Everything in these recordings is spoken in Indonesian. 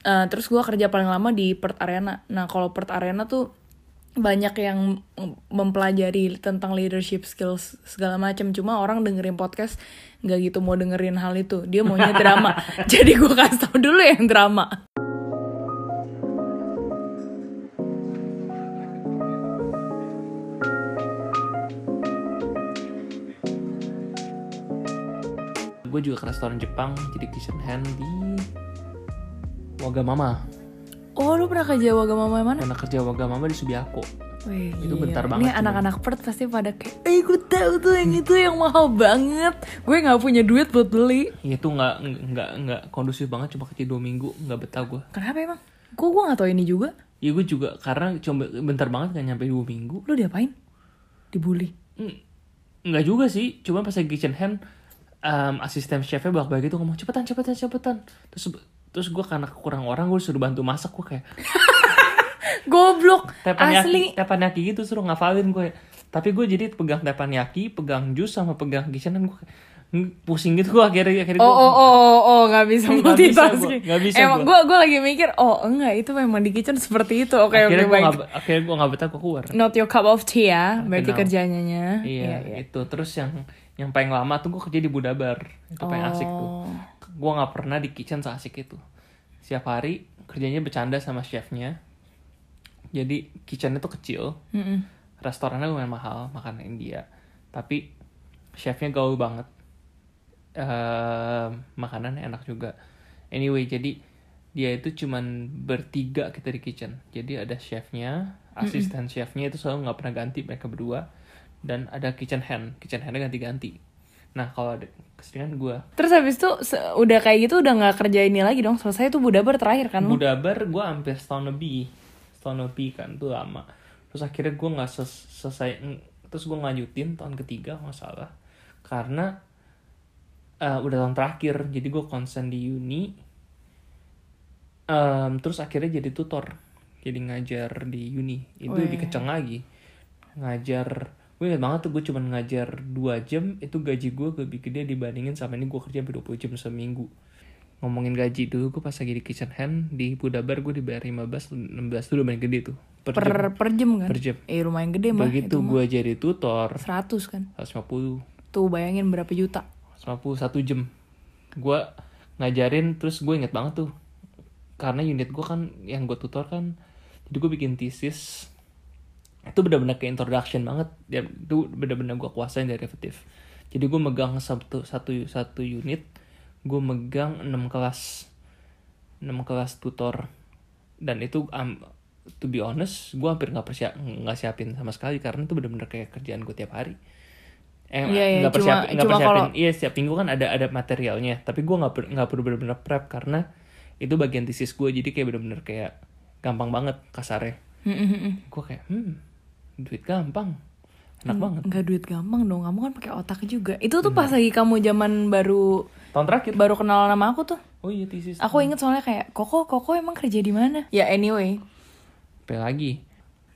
Eh, terus gue kerja paling lama di Perth Arena. Nah kalau Perth Arena tuh banyak yang mempelajari tentang leadership skills segala macam. Cuma orang dengerin podcast nggak gitu mau dengerin hal itu. Dia maunya drama. Jadi gue kasih tau dulu yang drama. gue juga ke restoran Jepang jadi kitchen hand di Wagamama Oh lu pernah kerja Wagamama mana? karena kerja Wagamama di Subiako Wih, Itu gila. bentar Ini banget cuman. anak-anak Perth pasti pada kayak, eh gue tahu tuh yang itu yang mahal banget. Gue nggak punya duit buat beli. Ya, itu nggak nggak nggak kondusif banget cuma kerja dua minggu nggak betah gue Kenapa emang? Kok gue nggak tahu ini juga? ya gue juga karena cuma bentar banget kan nyampe dua minggu Lu diapain? Dibully. Nggak juga sih cuma pas lagi kitchen hand em, asisten chefnya balik gitu ngomong cepetan cepetan cepetan terus terus gue karena kurang orang gue suruh bantu masak gue kayak Goblok. teppanyaki Asli. teppanyaki gitu suruh ngafalin gue tapi gue jadi pegang teppanyaki pegang jus sama pegang kitchen hand gue pusing gitu gue akhirnya akhirnya Oh, gue oh, oh, oh, oh, gak bisa Nggak bisa multitasking. gua, nggak bisa Emang gua. gue gue lagi mikir, oh enggak itu memang di kitchen seperti itu. Oke, oke akhirnya gue nggak akhirnya gue nggak betah gue keluar Not your cup of tea ya, berarti kerjanya. iya, itu terus yang yang paling lama tuh gue kerja di Budabar itu paling asik tuh Oh. Gue nggak pernah di kitchen seasik itu. Setiap hari kerjanya bercanda sama chefnya. Jadi kitchennya tuh kecil Mm-mm. restorannya lumayan mahal makanan India. Tapi chefnya gaul banget. Ehm, makanannya enak juga. Anyway jadi dia itu cuman bertiga kita di kitchen. Jadi ada chefnya asisten chefnya itu selalu nggak pernah ganti mereka berdua. Dan ada kitchen hand. Kitchen handnya ganti-ganti nah kalau ada keseringan gue Terus habis itu udah kayak gitu udah nggak kerja ini lagi dong. Selesai tuh Budabar terakhir kan? Lu? Budabar gue hampir setahun lebih. Setahun lebih kan tuh lama. Terus akhirnya gue nggak ses- selesai terus gue lanjutin tahun ketiga nggak salah. Karena eh, udah tahun terakhir jadi gue konsen di uni. Em, terus akhirnya jadi tutor. Jadi ngajar di uni. Itu Wih. lebih kenceng lagi. Ngajar gue inget banget tuh gue cuman ngajar 2 jam itu gaji gue lebih gede dibandingin sama ini gue kerja sampai 20 jam seminggu ngomongin gaji dulu gue pas lagi di kitchen hand di Budabar gue dibayar 15 16 tuh lumayan gede tuh per, Per, jam. per jam kan? Per jam. Eh lumayan gede mah. begitu gue jadi tutor 100 kan? 150 Tuh bayangin berapa juta. 150 satu jam gue ngajarin terus gue inget banget tuh karena unit gue kan yang gue tutor kan jadi gue bikin tesis itu benar-benar kayak introduction banget. Ya itu benar-benar gue kuasain derivatif jadi gue megang satu satu satu unit gue megang 6 kelas 6 kelas tutor. Dan itu um, to be honest gue hampir nggak persiap nggak siapin sama sekali karena itu benar-benar kayak kerjaan gue tiap hari. Eh Iya, iya, nggak cuma- persiapin nggak cuma persiapin kalau- iya setiap minggu kan ada ada materialnya. Tapi gue nggak nggak perlu benar-benar prep karena itu bagian tesis gue jadi kayak benar-benar kayak gampang banget kasarnya. Gue kayak hmm duit gampang enak banget Enggak duit gampang dong, kamu kan pakai otak juga. Itu tuh pas lagi kamu zaman baru tahun terakhir baru kenal nama aku tuh. oh iya tesis Aku inget soalnya kayak, Koko, Koko emang kerja di mana? Ya anyway, apa lagi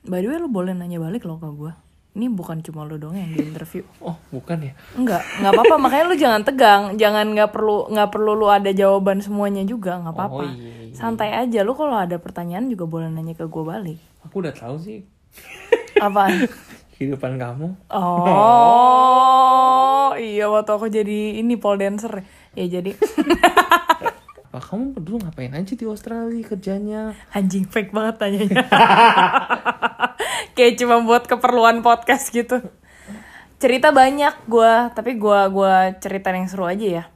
by the way lu boleh nanya balik loh ke gue. Ini bukan cuma lu dong yang di interview. oh bukan ya Enggak, nggak apa-apa. Makanya lu jangan tegang, jangan nggak perlu nggak perlu lu ada jawaban semuanya juga, nggak apa-apa. Oh, iya, iya. Santai aja. Lu kalau ada pertanyaan juga boleh nanya ke gue balik. aku udah tahu sih Apaan? kehidupan kamu Oh, iya waktu aku jadi ini pole dancer. Ya jadi Apa kamu dulu ngapain aja di Australia kerjanya? anjing fake banget tanyanya. Kayak cuma buat keperluan podcast gitu. Cerita banyak gua, tapi gua gua cerita yang seru aja ya.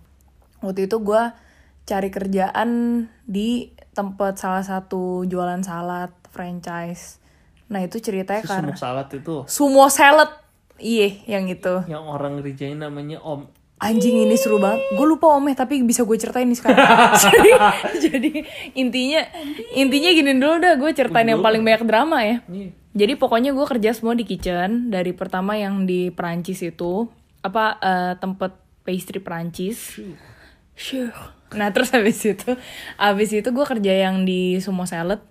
Waktu itu gua cari kerjaan di tempat salah satu jualan salad franchise. Nah, itu ceritanya Terus karena sumuk salad itu sumo salad. Iya, yang itu. yang orang kerjain namanya Om. Anjing ini seru banget. Gue lupa omeh tapi bisa gue ceritain nih sekarang. jadi, jadi intinya intinya gini dulu dah gue ceritain yang paling banyak drama ya. Iya. Jadi pokoknya gue kerja semua di kitchen dari pertama yang di Perancis itu apa eh, tempat pastry Perancis. Sure. Nah terus habis itu habis itu gue kerja yang di sumo salad.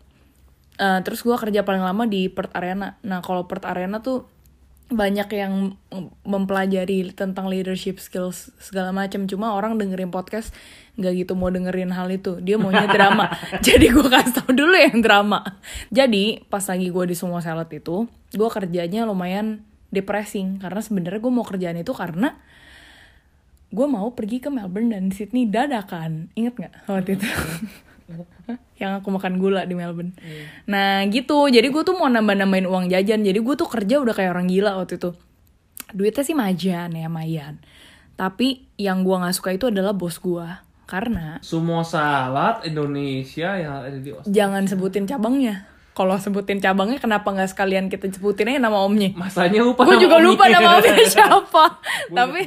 Eh, terus gue kerja paling lama di Perth Arena. Nah kalau Perth Arena tuh banyak yang mempelajari tentang leadership skills segala macam cuma orang dengerin podcast nggak gitu mau dengerin hal itu. Dia maunya drama. Jadi gue kasih tau dulu yang drama. Jadi pas lagi gue di semua salad itu gue kerjanya lumayan depressing. Karena sebenarnya gue mau kerjaan itu karena gue mau pergi ke Melbourne dan Sydney dadakan. Inget nggak waktu itu yang aku makan gula di Melbourne. Nah gitu. Jadi gue tuh mau nambah nambahin uang jajan. Jadi gue tuh kerja udah kayak orang gila waktu itu. Duitnya sih majan ya mayan. Tapi yang gue nggak suka itu adalah bos gue karena Semua salad Indonesia yang ada di Australia. jangan sebutin cabangnya kalau sebutin cabangnya kenapa nggak sekalian kita sebutin aja nama omnya? Masanya lupa gue juga lupa nama omnya siapa. Gua tapi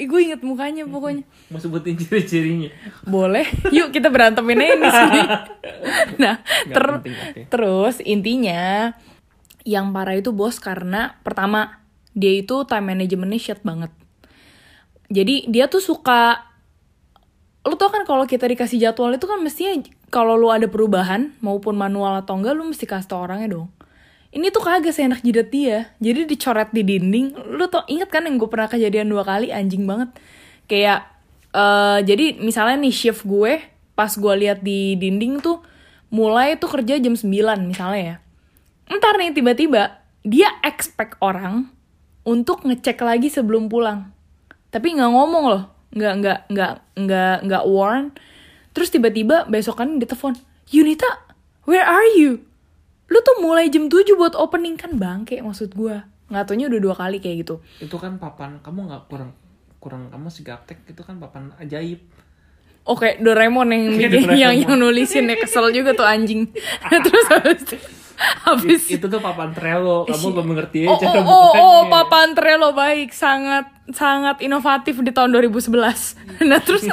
ih, gue inget mukanya pokoknya. Mau sebutin ciri-cirinya. boleh. Yuk kita berantemin aja di sini. Nah ter- penting, oke. terus intinya yang parah itu bos karena pertama dia itu time managementnya shit banget. Jadi dia tuh suka lu tau kan kalau kita dikasih jadwal itu kan mestinya kalau lu ada perubahan maupun manual atau enggak lu mesti kasih tau orangnya dong. Ini tuh kagak seenak jidat dia. Jadi dicoret di dinding lu tau inget kan yang gue pernah kejadian dua kali anjing banget. Kayak eh jadi misalnya nih shift gue pas gue lihat di dinding tuh mulai tuh kerja jam 9 misalnya ya. Ntar nih tiba-tiba dia expect orang untuk ngecek lagi sebelum pulang. Tapi nggak ngomong loh nggak nggak nggak nggak nggak warn. Terus tiba-tiba besokan ditelepon Yunita where are you? Lu tuh mulai jam 7 buat opening kan bangke maksud gua. Nggak taunya udah dua kali kayak gitu. Itu kan papan, kamu nggak kurang kurang kamu si gaptek itu kan papan ajaib. Oke, Doraemon yang bikin, Doraemon. yang yang nulisin ya kesel juga tuh anjing. Terus habis itu, habis Itu tuh papan Trello, kamu belum mengerti Oh, cara oh, oh, oh, papan Trello baik, sangat sangat inovatif di tahun 2011. Nah terus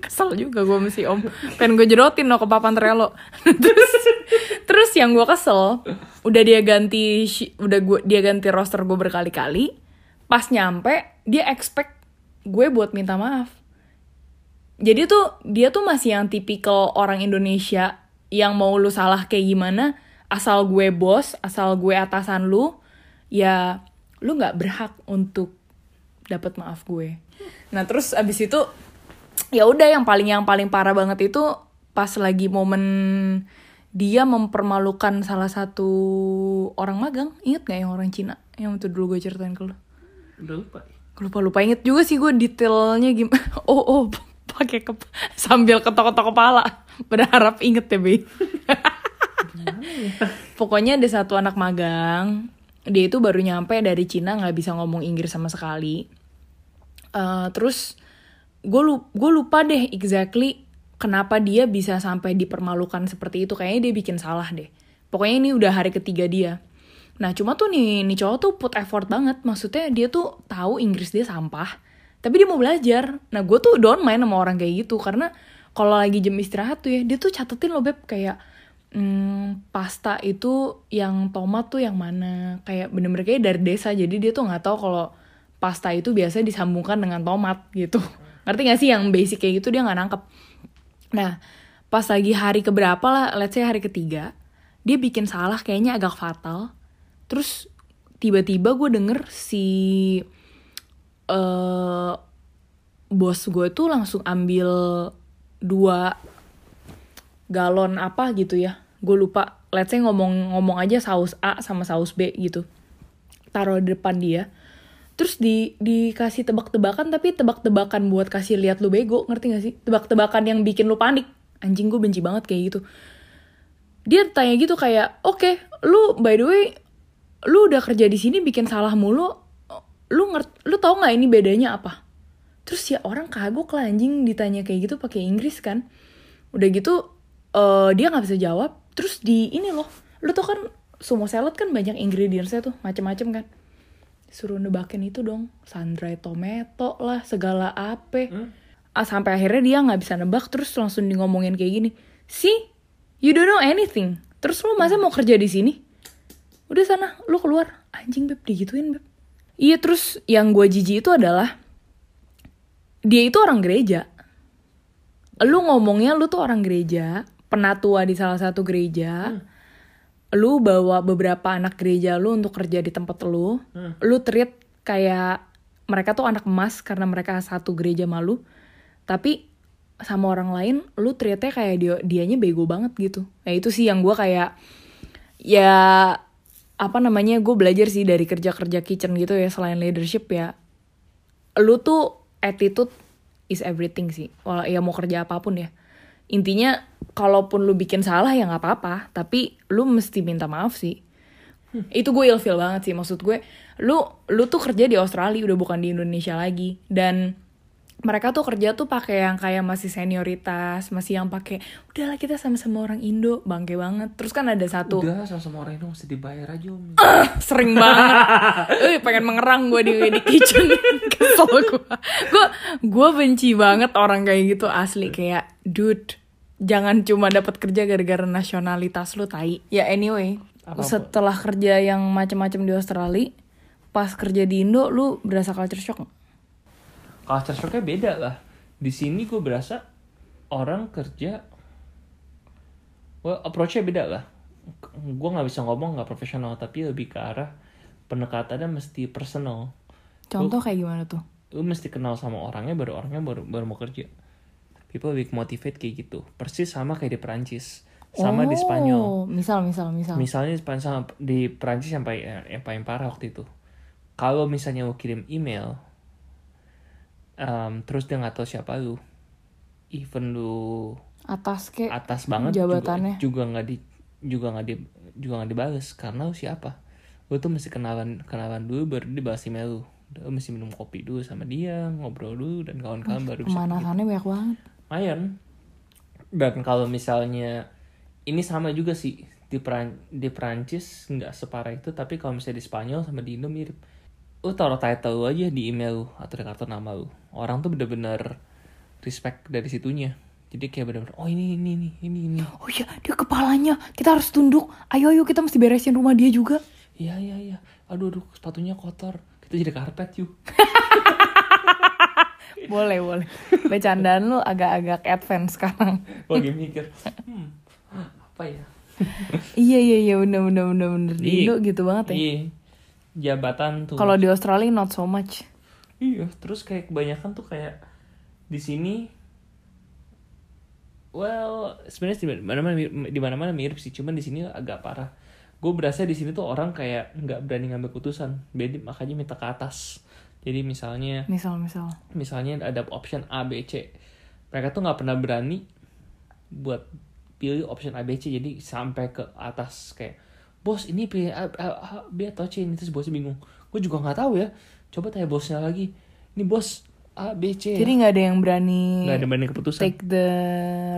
kesel juga gue mesti om, pengen gue jedotin lo ke papan Trello. terus terus yang gue kesel, udah dia ganti udah gue dia ganti roster gue berkali-kali. Pas nyampe dia expect gue buat minta maaf. Jadi tuh dia tuh masih yang tipikal orang Indonesia yang mau lu salah kayak gimana, asal gue bos, asal gue atasan lu, ya lu nggak berhak untuk dapat maaf gue. Nah terus abis itu ya udah yang paling yang paling parah banget itu pas lagi momen dia mempermalukan salah satu orang magang, inget gak yang orang Cina yang itu dulu gue ceritain ke lu? Udah lupa. Lupa lupa inget juga sih gue detailnya gimana. Oh oh pakai ke sambil ketok-ketok kepala berharap inget ya Be. Pokoknya ada satu anak magang dia itu baru nyampe dari Cina nggak bisa ngomong Inggris sama sekali. Eh, terus gue lu gue lupa deh exactly kenapa dia bisa sampai dipermalukan seperti itu kayaknya dia bikin salah deh. Pokoknya ini udah hari ketiga dia. Nah cuma tuh nih, nih cowok tuh put effort banget. Maksudnya dia tuh tahu Inggris dia sampah. Tapi dia mau belajar. Nah gue tuh don't main sama orang kayak gitu. Karena kalau lagi jam istirahat tuh ya, dia tuh catetin loh Beb. Kayak hmm, pasta itu yang tomat tuh yang mana. Kayak bener-bener kayak dari desa. Jadi dia tuh nggak tahu kalau pasta itu biasa disambungkan dengan tomat gitu. Ngerti gak sih yang basic kayak gitu dia nggak nangkep. Nah pas lagi hari keberapa lah, let's say hari ketiga. Dia bikin salah kayaknya agak fatal terus tiba-tiba gue denger si eh bos gue tuh langsung ambil dua galon apa gitu ya gue lupa. Let's say ngomong ngomong aja saus A sama saus B gitu. Taruh di depan dia. Terus di dikasih tebak-tebakan tapi tebak-tebakan buat kasih lihat lu bego ngerti gak sih? Tebak-tebakan yang bikin lu panik. Anjing gue benci banget kayak gitu. Dia tanya gitu kayak oke lu by the way lu udah kerja di sini bikin salah mulu lu ngert lu tau nggak ini bedanya apa? Terus ya orang kagok lah anjing ditanya kayak gitu pakai Inggris kan. Udah gitu eh dia nggak bisa jawab terus di ini loh lu tau kan sumo salad kan banyak ingredientsnya tuh macem-macem kan. Suruh nebakin itu dong sundry tomato lah segala apa ah, sampai akhirnya dia nggak bisa nebak terus langsung di ngomongin kayak gini. See you don't know anything. Terus lu masa mau kerja di sini? Udah sana lu keluar. Anjing beb digituin beb. Iya terus yang gue jijik itu adalah dia itu orang gereja. Lu ngomongnya lu tuh orang gereja penatua di salah satu gereja lu bawa beberapa anak gereja lu untuk kerja di tempat lu lu treat kayak mereka tuh anak emas karena mereka satu gereja malu tapi sama orang lain lu treatnya kayak dia dianya bego banget gitu. Nah itu sih yang gue kayak ya apa namanya gue belajar sih dari kerja kerja kitchen gitu ya selain leadership ya. Lu tuh attitude is everything sih. Wala- ya mau kerja apa pun ya intinya kalaupun lu bikin salah ya nggak apa-apa. Tapi lu mesti minta maaf sih. Itu gue ilfil banget sih maksud gue. Lu lu tuh kerja di Australia udah bukan di Indonesia lagi. Dan mereka tuh kerja tuh pakai yang kayak masih senioritas masih yang pakai udahlah kita sama-sama orang Indo. Bangke banget. Terus kan ada satu Udah sama-sama orang itu mesti dibayar aja om. sering banget. Wih, pengen mengerang gue di di kitchen. Kesel gue gue gue benci banget orang kayak gitu asli. Kayak dude jangan cuma dapat kerja gara-gara nasionalitas lu tai. Ya anyway Apa-apa. setelah kerja yang macam-macam di Australia pas kerja di Indo lu berasa culture shock? Culture shocknya beda lah. Di sini gue berasa orang kerja, well approachnya beda lah. Gue nggak bisa ngomong nggak profesional tapi lebih ke arah pendekatannya mesti personal. contoh kayak gimana tuh Lu mesti kenal sama orangnya baru orangnya baru baru mau kerja. People lebih motivate kayak gitu. Persis sama kayak di Perancis, sama di Spanyol. Oh, misal misal misal Misalnya di Spanyol sama di Perancis yang paling yang paling parah waktu itu. Kalau misalnya lu kirim email, em, terus dia nggak tahu siapa lu, even lu atas ke atas banget jabatannya. juga nggak di juga nggak di juga nggak dibales karena lu siapa? Lu tuh mesti kenalan kenalan dulu baru dibalas email lu. Lu mesti minum kopi dulu sama dia, ngobrol dulu dan kawan-kawan baru bisa pemanasannya banyak banget lumayan dan kalau misalnya ini sama juga sih di Peran di Perancis nggak separah itu tapi kalau misalnya di Spanyol sama di Indo mirip lu taruh title lu aja di email lu atau di kartu nama lu. Orang tuh bener-bener respect dari situnya. Jadi kayak bener-bener oh ini ini ini ini ini. Oh iya dia kepalanya. Kita harus tunduk. Ayo ayo kita mesti beresin rumah dia juga. Iya iya iya. Aduh aduh sepatunya kotor. Kita jadi karpet yuk. Boleh boleh. Bercandaan lu agak-agak advance sekarang. Lagi mikir. Hmm, apa ya? Iya iya iya. Bener bener bener bener. Di Iya. Indo gitu banget ya. Iya jabatan tuh kalau di Australia not so much Iya, terus kayak kebanyakan tuh kayak di sini well, sebenarnya di mana-mana di mana-mana mirip sih, cuman di sini agak parah. Gue berasa di sini tuh orang kayak nggak berani ngambil keputusan, jadi makanya minta ke atas. Jadi misalnya misal misal misalnya ada option A, B, C. Mereka tuh nggak pernah berani buat pilih option A, B, C. Jadi sampai ke atas kayak, bos ini pilih A, A, A, B atau C ini terus bosnya bingung. Gue juga nggak tahu ya. Coba tanya bosnya lagi. Ini bos A, B, C. jadi nggak ada yang berani nggak ada berani keputusan. take the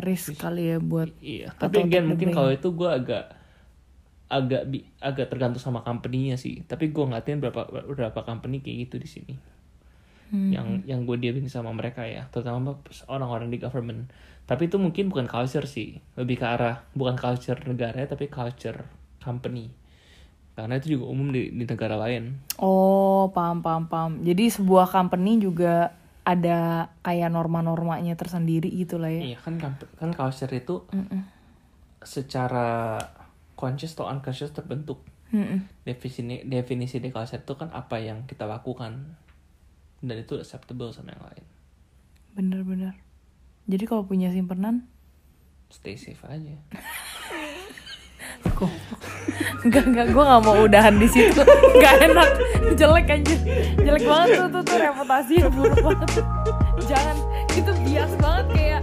risk kali ya buat Iya. Tapi again mungkin kalau itu gue agak agak bi- agak tergantung sama company-nya sih. Tapi gue ngatain berapa berapa company kayak gitu di sini. Hmm. Yang yang gue dealing sama mereka ya, terutama orang-orang di government. Tapi itu mungkin bukan culture sih, lebih ke arah bukan culture negara tapi culture company. Karena itu juga umum di, di negara lain. oh paham paham paham jadi sebuah company juga ada kayak norma-normanya tersendiri gitu lah ya Iya kan kan culture itu secara conscious atau unconscious terbentuk. Mm-mm. definisi definisi di culture itu kan apa yang kita lakukan dan itu acceptable sama yang lain bener-bener jadi kalau punya simpenan stay safe aja Enggak, enggak, gue gak mau udahan di situ. Gak enak, jelek aja Jelek banget tuh, tuh, tuh. Reputasinya buruk banget. Jangan, itu bias banget kayak